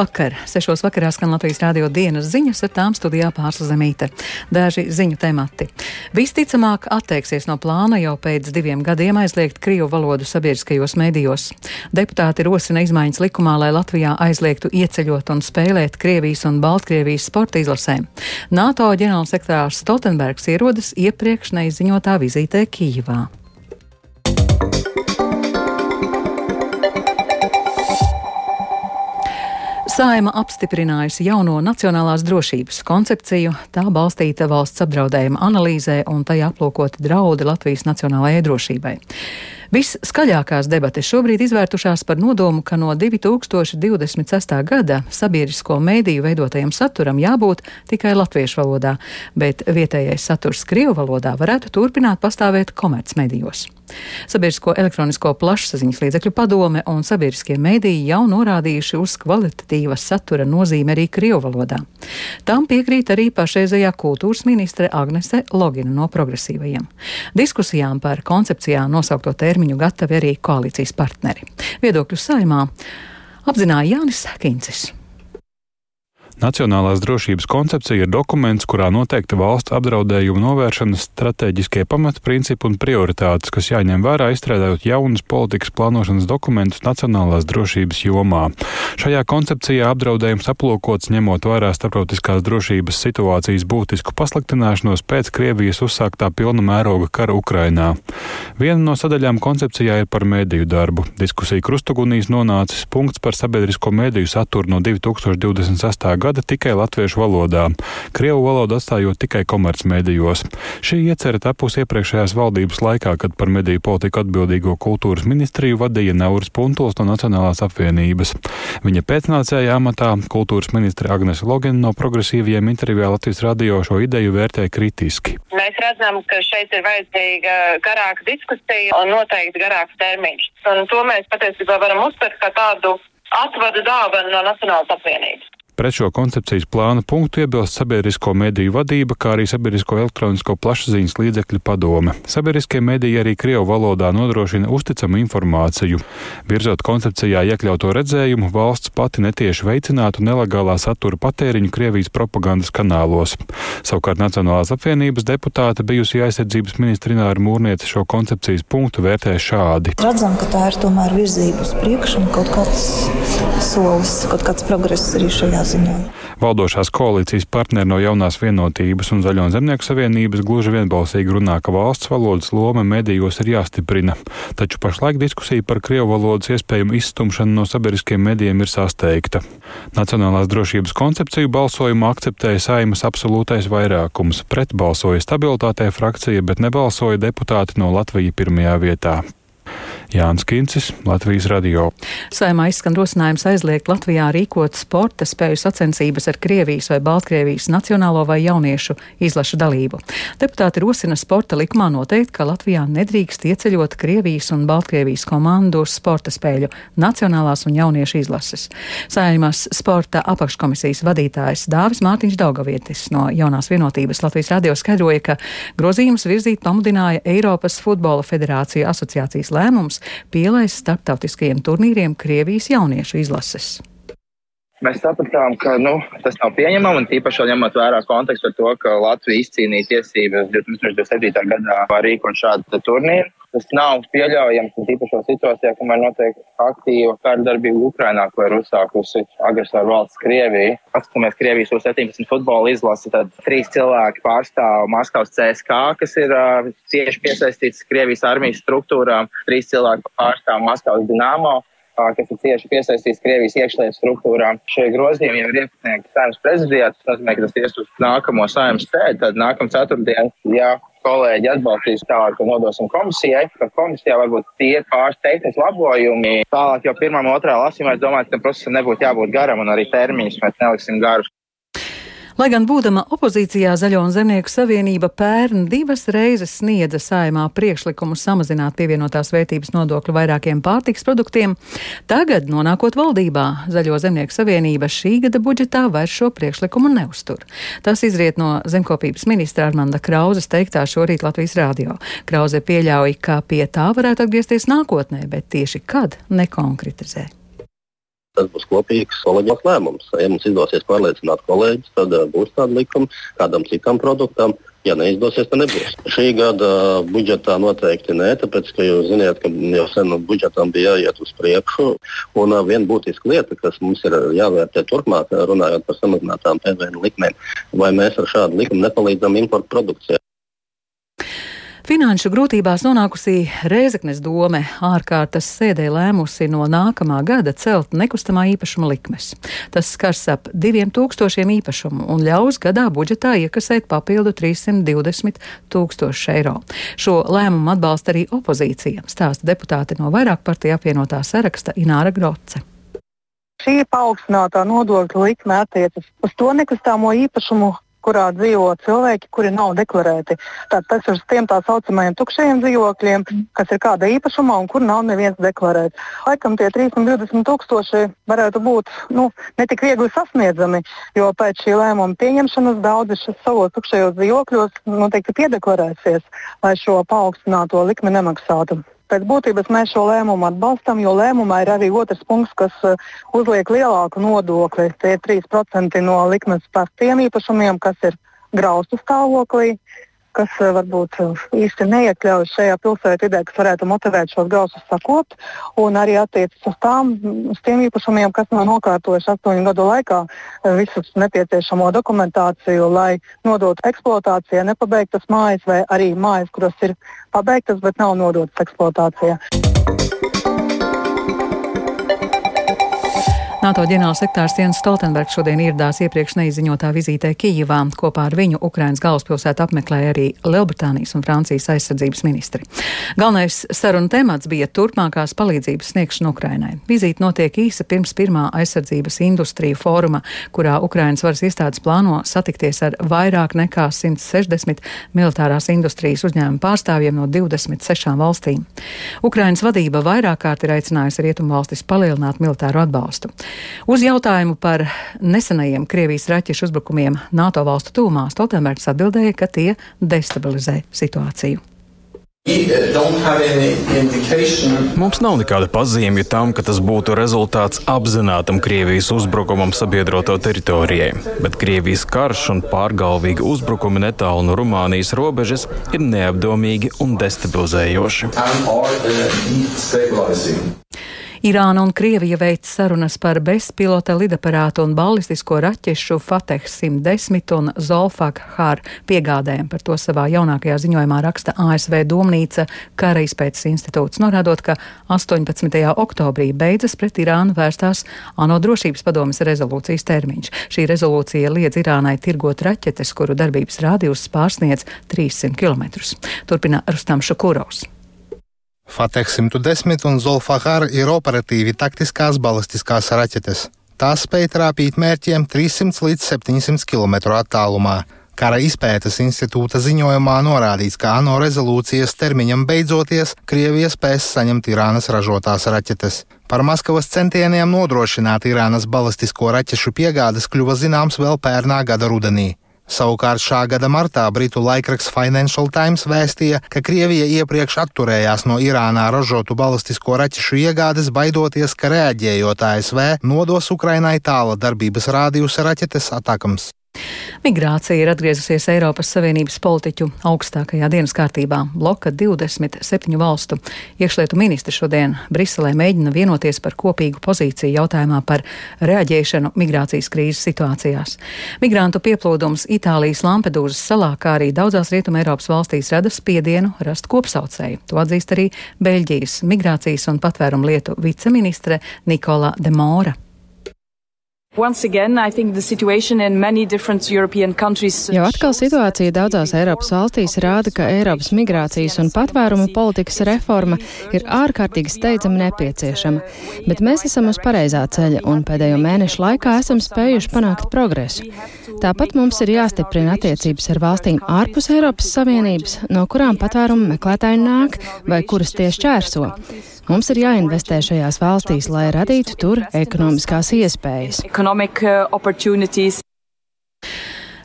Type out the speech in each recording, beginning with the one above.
Labvakar! Sešos vakarā skan Latvijas rādio dienas ziņas, ar tām studijā pārslazemīte. Daži ziņu temati. Visticamāk atteiksies no plāna jau pēc diviem gadiem aizliegt krievu valodu sabiedriskajos mēdījos. Deputāti rosina izmaiņas likumā, lai Latvijā aizliegtu ieceļot un spēlēt Krievijas un Baltkrievijas sporta izlasēm. NATO ģenerālsekretārs Stoltenbergs ierodas iepriekš neizziņotā vizītē Kīvā. Saima apstiprinājusi jauno nacionālās drošības koncepciju, tā balstīta valsts apdraudējuma analīzē un tajā aplūkoti draudi Latvijas nacionālajai drošībai. Visskaļākās debates šobrīd izvērtušās par nodomu, ka no 2026. gada sabiedrisko mēdīju veidotajam saturam jābūt tikai latviešu valodā, bet vietējais saturs Krievu valodā varētu turpināt pastāvēt komercmedijos. Sabiedrisko elektronisko plašsaziņas līdzekļu padome un sabiedriskie mēdīji jau norādījuši uz kvalitatīvas satura nozīmi arī Krievu valodā. Tam piekrīt arī pašreizējā kultūras ministre Agnese Logina no progresīvajiem. Diskusijām par koncepcijā nosaukto termiņu gatavi arī koalīcijas partneri. Viedokļu saimā apzināja Jānis Kincis. Nacionālās drošības koncepcija ir dokuments, kurā noteikti valsts apdraudējuma novēršanas strateģiskie pamatprincipi un prioritātes, kas jāņem vērā izstrādājot jaunus politikas plānošanas dokumentus nacionālās drošības jomā. Šajā koncepcijā apdraudējums aplūkots ņemot vērā starptautiskās drošības situācijas būtisku pasliktināšanos pēc Krievijas uzsāktā pilna mēroga kara Ukrainā. Viena no sadaļām koncepcijā ir par mēdīju darbu. Diskusija krustugunīs nonācis punkts par sabiedrisko mēdīju saturu no 2026. gada gada tikai latviešu valodā, krievu valodu atstājot tikai komercmedijos. Šī iecerē tapusi iepriekšējās valdības laikā, kad par mediju politiku atbildīgo kultūras ministriju vadīja Nauris Puntuls no Nacionālās apvienības. Viņa pēcnācēja amatā kultūras ministre Agnese Logina no progresīviem intervijā Latvijas radio šo ideju vērtē kritiski. Mēs redzam, ka šeit ir vajadzīga garāka diskusija un noteikti garāks termiņš. Un to mēs patiesībā varam uztvert kā tādu atvadu dāvanu no Nacionālās apvienības. Pret šo koncepcijas plāna punktu iebilst sabiedrisko mediju vadība, kā arī sabiedrisko elektronisko plašsaziņas līdzekļu padome. Sabiedriskie mediji arī Krievu valodā nodrošina uzticamu informāciju. Virzot koncepcijā iekļauto redzējumu, valsts pati netieši veicinātu nelegālā satura patēriņu Krievijas propagandas kanālos. Savukārt Nacionālās apvienības deputāte bijusi aizsardzības ministra Ināra Mūrniece šo koncepcijas punktu vērtē šādi. Redzam, ka tā ir tomēr virzība uz priekšu un kaut kāds solis, kaut kāds progress arī šajā ziņā. Valdošās koalīcijas partneri no jaunās vienotības un Zaļo zemnieku savienības gluži vienbalsīgi runā, ka valsts valodas loma medijos ir jāstiprina. Taču pašlaik diskusija par krievu valodas iespējamu izstumšanu no sabiedriskiem medijiem ir sasteigta. Nacionālās drošības koncepciju balsojumu akceptēja saimas absolūtais vairākums. Pret balsoja stabilitātei frakcija, bet nebalsoja deputāti no Latvijas pirmajā vietā. Jānis Kincis, Latvijas radio. Saimā izskan rosinājums aizliegt Latvijā rīkot sporta spēju sacensības ar Krievijas vai Baltkrievijas nacionālo vai jauniešu izlašu dalību. Deputāti rosina sporta likumā noteikt, ka Latvijā nedrīkst ieceļot Krievijas un Baltkrievijas komandu sporta spēļu nacionālās un jauniešu izlases. Saimās sporta apakškomisijas vadītājs Dāvis Mārtiņš Daugavietis no jaunās vienotības Latvijas radio skaidroja, ka grozījums virzīt pamudināja Eiropas futbola federācija asociācijas lēmums pielaist starptautiskajiem turnīriem Krievijas jauniešu izlases. Mēs sapratām, ka nu, tas nav pieņemami, tīpaši ņemot vērā kontekstu ar to, ka Latvija izcīnīja tiesības 2027. gadā rīkot šādu turnīru. Tas nav pieļaujams, un tīpašā situācijā, kamēr notiek aktīva kara darbība Ukrainā, ko ir uzsākusi agresoru valsts Krievija. Paskatāmies Krievijas U-17 futbola izlasi, tad trīs cilvēki pārstāv Maskavas CSK, kas ir uh, cieši piesaistīts Krievijas armijas struktūrām, trīs cilvēki pārstāv Maskavas Dinamo kas ir cieši piesaistīts Krievijas iekšlietu struktūrām. Šie grozījumi jau ir iesniegti saimnes prezidijā. Tas nozīmē, ka tas ies uz nākamo saimnes sēdi. Tad nākamā ceturtdiena, ja kolēģi atbalstīs tālāk, ko nodosim komisijai, tad komisijā varbūt tie pāris tehniski labojumi. Tālāk jau pirmā otrā lasījumā es domāju, ka tam procesam nebūtu jābūt garam un arī termiņus mēs neliksim garus. Lai gan būdama opozīcijā Zaļo un Zemnieku savienība pērn divas reizes sniedza saimā priekšlikumu samazināt pievienotās vērtības nodokļu vairākiem pārtiks produktiem, tagad, nonākot valdībā, Zaļo Zemnieku savienība šī gada budžetā vairs šo priekšlikumu neuztur. Tas izriet no zemkopības ministra Armanda Krauzes teiktā šorīt Latvijas rādio. Krauze pieļauj, ka pie tā varētu atgriezties nākotnē, bet tieši kad nekonkretizē. Tas būs kopīgs kolēģis lēmums. Ja mums izdosies pārliecināt kolēģis, tad būs tāda likuma kādam citam produktam. Ja neizdosies, tad nebūs. Šī gada budžetā noteikti nē, tāpēc, ka jūs zināt, ka jau sen budžetam bija jāiet uz priekšu. Un uh, viena būtiska lieta, kas mums ir jāvērtē turpmāk, runājot par samazinātām PVN likmēm, vai mēs ar šādu likumu nepalīdzam importu produkcijai. Finanšu grūtībās nonākusī Rēzeknes dome ārkārtas sēdē lēmusi no nākamā gada celt nekustamā īpašuma likmes. Tas skars ap diviem tūkstošiem īpašumu un ļaus gadā budžetā iekasēt papildu 320 tūkstošu eiro. Šo lēmumu atbalsta arī opozīcija, stāsta deputāti no vairāk partiju apvienotā saraksta Ināra Groce. Šī paaugstinātā nodokļa likme attiecas uz to nekustāmo īpašumu kurā dzīvo cilvēki, kuri nav deklarēti. Tātad tas ir uz tiem tā saucamajiem tukšajiem dzīvokļiem, kas ir kāda īpašumā un kur nav neviens deklarēts. Laikam tie 320 tūkstoši varētu būt nu, ne tik viegli sasniedzami, jo pēc šī lēmuma pieņemšanas daudzi savos tukšajos dzīvokļos noteikti piedeklarēsies, lai šo paaugstināto likmi nemaksātu. Pēc būtības mēs šo lēmumu atbalstam, jo lēmumā ir arī otrs punkts, kas uh, uzliek lielāku nodokli. Tie ir 3% no likmes par tiem īpašumiem, kas ir graustu stāvoklī kas eh, varbūt eh, īsti neiekļaujas šajā pilsētvidē, kas varētu motivēt šos gausus sakopt, un arī attiecas uz, tām, uz tiem īpašumiem, kas nav nokārtojuši astoņu gadu laikā eh, visu nepieciešamo dokumentāciju, lai nodotu eksploatācijai nepabeigtas mājas vai arī mājas, kuras ir pabeigtas, bet nav nodotas eksploatācijai. NATO ģenerālsektārs Jens Stoltenbergs šodien ieradās iepriekš neizziņotā vizītē Kijivā. Kopā ar viņu Ukrainas galvaspilsētu apmeklēja arī Lielbritānijas un Francijas aizsardzības ministri. Galvenais saruna temats bija turpmākās palīdzības sniegšana Ukrainai. Vizīte notiek īsa pirms pirmā aizsardzības industriju fóruma, kurā Ukrainas varas iestādes plāno satikties ar vairāk nekā 160 militārās industrijas uzņēmumu pārstāvjiem no 26 valstīm. Ukrainas vadība vairāk kārt ir aicinājusi rietumvalstis palielināt militāru atbalstu. Uz jautājumu par nesenajiem Krievijas raķešu uzbrukumiem NATO valstu tūmā Stoltenbergs atbildēja, ka tie destabilizē situāciju. Mums nav nekāda pazīmja tam, ka tas būtu rezultāts apzinātam Krievijas uzbrukumam sabiedroto teritorijai, bet Krievijas karš un pārgalvīgi uzbrukumi netālu no Rumānijas robežas ir neapdomīgi un destabilizējoši. Irāna un Krievija veic sarunas par bezpilota lidaparātu un balistisko raķešu Fateh 110 un Zolfak Har piegādēm. Par to savā jaunākajā ziņojumā raksta ASV domnīca Kara izpētes institūts, norādot, ka 18. oktobrī beidzas pret Irānu vērstās ANO drošības padomas rezolūcijas termiņš. Šī rezolūcija liedz Irānai tirgot raķetes, kuru darbības rādījus pārsniedz 300 km. Turpina Rustam Šakurovs. Fateh 110 un Zolfahar ir operatīvi taktiskās balistiskās raķetes. Tās spēj trāpīt mērķiem 300 līdz 700 km attālumā. Kara izpētes institūta ziņojumā norādīts, ka ANO rezolūcijas termiņam beidzoties, Krievija spēs saņemt Irānas ražotās raķetes. Par Maskavas centieniem nodrošināt Irānas balistisko raķešu piegādes kļuva zināms vēl pērnā gada rudenī. Savukārt šā gada martā Britu laikraksts Financial Times vēstīja, ka Krievija iepriekš atturējās no Irānā ražotu balistisko raķešu iegādes, baidoties, ka reaģējot ASV nodos Ukrainai tāla darbības rādījus raķetes atakams. Migrācija ir atgriezusies Eiropas Savienības politiķu augstākajā dienas kārtībā. Bloka 27 valstu iekšlietu ministri šodien Briselē mēģina vienoties par kopīgu pozīciju jautājumā par reaģēšanu migrācijas krīzes situācijās. Migrantu pieplūdums Itālijas Lampedūzas salā, kā arī daudzās Rietuma Eiropas valstīs rada spiedienu rast kopsaucēju. To atzīst arī Beļģijas migrācijas un patvērumu lietu viceministre Nikola de Mora. Again, Jau atkal situācija daudzās Eiropas valstīs rāda, ka Eiropas migrācijas un patvērumu politikas reforma ir ārkārtīgi steidzami nepieciešama, bet mēs esam uz pareizā ceļa un pēdējo mēnešu laikā esam spējuši panākt progresu. Tāpat mums ir jāstiprina attiecības ar valstīm ārpus Eiropas Savienības, no kurām patvērumu meklētāji nāk vai kuras tie šķērso. Mums ir jāinvestē šajās valstīs, lai radītu tur ekonomiskās iespējas.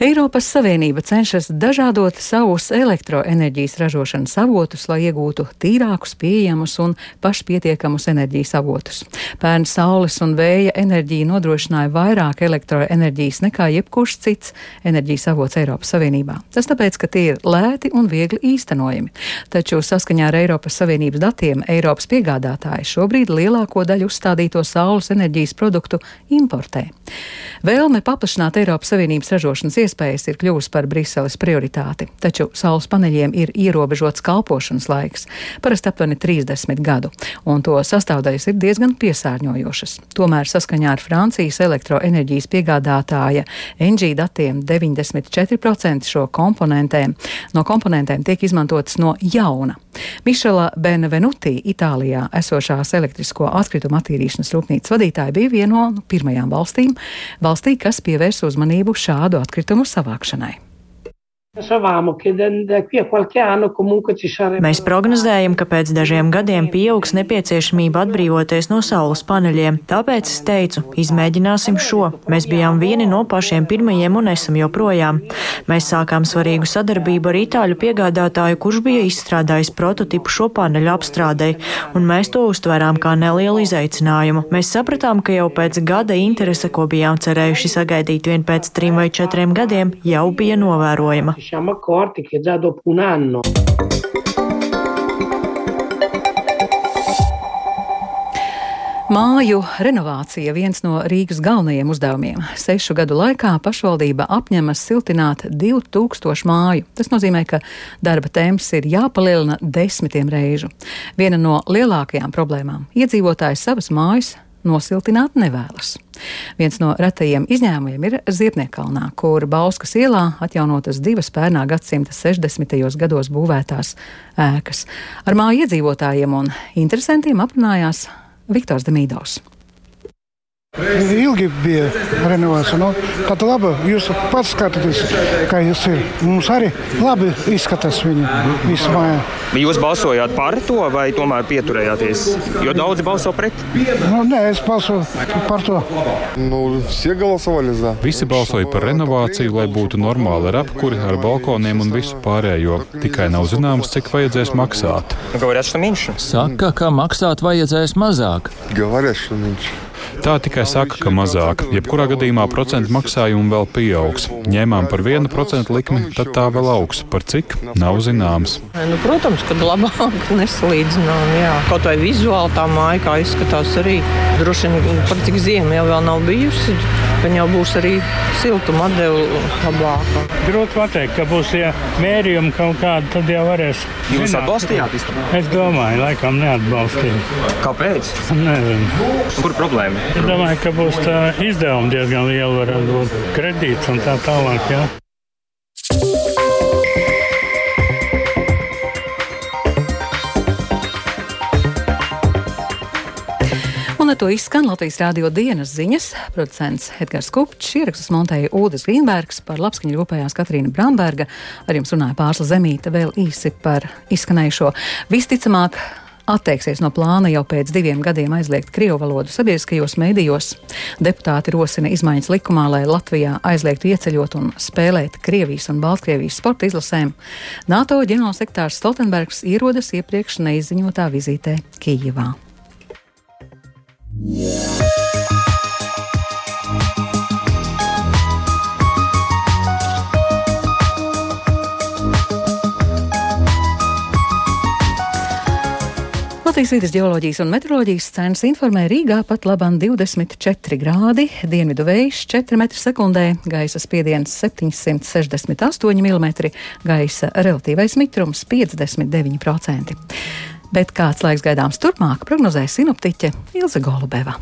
Eiropas Savienība cenšas dažādot savus elektroenerģijas ražošanas avotus, lai iegūtu tīrākus, pieejamus un pašpietiekamus enerģijas avotus. Pērn saules un vēja enerģija nodrošināja vairāk elektroenerģijas nekā jebkurš cits enerģijas avots Eiropas Savienībā. Tas tāpēc, ka tie ir lēti un viegli īstenojami. Taču saskaņā ar Eiropas Savienības datiem Eiropas piegādātāji šobrīd lielāko daļu uzstādīto saules enerģijas produktu importē. Vēlme paplašināt Eiropas Savienības ražošanas iespējas ir kļuvusi par Briseles prioritāti, taču saules paneļiem ir ierobežots kalpošanas laiks, parasti aptuveni 30 gadu, un to sastāvdaļas ir diezgan piesārņojošas. Tomēr saskaņā ar Francijas elektroenerģijas piegādātāja NG datiem 94% šo komponentēm no komponentēm tiek izmantotas no jauna. Mišela Benvenuti, Itālijā esošās elektrisko atkritumu attīrīšanas rūpnīcas vadītāja, bija viena no pirmajām valstīm, valstī, kas pievērs uzmanību šādu atkritumu savākšanai. Mēs prognozējam, ka pēc dažiem gadiem pieaugs nepieciešamība atbrīvoties no saules paneļiem. Tāpēc es teicu, izmēģināsim šo. Mēs bijām vieni no pašiem pirmajiem un esam joprojām. Mēs sākām svarīgu sadarbību ar itāļu piegādātāju, kurš bija izstrādājis prototipu šo paneļu apstrādei, un mēs to uztvērām kā nelielu izaicinājumu. Mēs sapratām, ka jau pēc gada interese, ko bijām cerējuši sagaidīt vien pēc trim vai četriem gadiem, jau bija novērojama siamo accorti che già dopo un anno. Māju renovācija viens no Rīgas galvenajiem uzdevumiem. Sešu gadu laikā pašvaldība apņemas siltināt 2000 māju. Tas nozīmē, ka darba temps ir jāpalielina desmitiem reižu. Viena no lielākajām problēmām - iedzīvotāji savas mājas nosiltināt nevēlas. Viens no retajiem izņēmumiem ir Ziepniekalnā, kur Bauskas ielā atjaunotas divas pērnā gadsimta 60. gados būvētās ēkas. Ar māju iedzīvotājiem un interesantiem aprunājās Viktors Demīdovs. Ilgi bija renovācija. Nu, tad labi, jūs pats skatāties, kā jūs ir. Mums arī labi izskatās viņa vismājā. Jūs balsojāt par to vai tomēr pieturējāties? Jo daudzi balso pret. Nu, nē, es balsoju par to. Nu, za. Visi balsoja par renovāciju, lai būtu normāli ar apkuri, ar balkoniem un visu pārējo. Tikai nav zināms, cik vajadzēs maksāt. Saka, ka maksāt vajadzēs mazāk. Говорят, что меньше. Tā tikai saka, ka mazāk. Jebkurā gadījumā procentu maksājumi vēl pieaugs. Ņēmām par 1% likmi, tad tā vēl augs. Par cik? Nav zināms. Nu, protams, ka labāk nesalīdzinām. Jā. Kaut vai vizuāli tā māja, kā izskatās arī droši vien par cik ziema jau vēl nav bijusi. Viņa jau būs arī siltuma atdeve labāka. Grūti pateikt, ka būs ja mērījumi kaut kādi, tad jau varēs. Jūs atbalstījāt? Es domāju, laikam neatbalstīju. Kāpēc? Nezinu. Kur problēma? Es domāju, ka būs izdevumi diezgan lieli, varētu būt kredīts un tā tālāk. Jā. Ar to izskan Latvijas rādio dienas ziņas. Producents Edgars Kupčs, ierakstus montēja Ūdens Grīnbergs, par labskaņu rūpējās Katrīna Bramberga, ar jums runāja Pārsla Zemīte, vēl īsi par izskanējušo. Visticamāk, atteiksies no plāna jau pēc diviem gadiem aizliegt krievu valodu sabiedriskajos mēdījos. Deputāti rosina izmaiņas likumā, lai Latvijā aizliegtu ieceļot un spēlēt Krievijas un Baltkrievijas sporta izlasēm. NATO ģenerālsektārs Stoltenbergs ierodas iepriekš neizziņotā vizītē Kijivā. Yeah. Latvijas vidas geoloģijas un meteoroloģijas centrs informē Rīgā pat labam 24 grādi, dienvidu vējš 4 m2, gaisa spiediens 768 mm, gaisa relatīvais mitrums 59%. Bet kāds laiks gaidāms turpmāk, prognozē sinoptiķe Ilze Golubeva.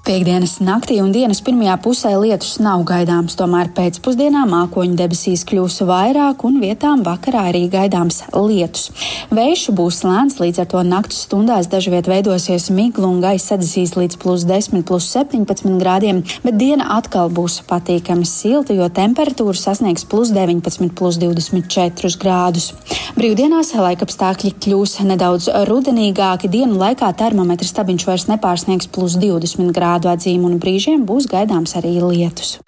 Piektdienas naktī un dienas pirmajā pusē lietus nav gaidāms, tomēr pēcpusdienā mākoņu debesīs kļūs vairāk un vietām vakarā arī gaidāms lietus. Vējš būs lēns, līdz ar to naktas stundās dažviet veidosies migla un gaisa sadasīs līdz plus 10, plus 17 grādiem, bet diena atkal būs patīkami silta, jo temperatūra sasniegs plus 19, plus 24 grādus. Brīvdienās laikapstākļi kļūs nedaudz rudenīgāki, dienu laikā termometra stabiņš vairs nepārsniegs plus 20 grādus grādu atzīmu un brīžiem būs gaidāms arī lietus.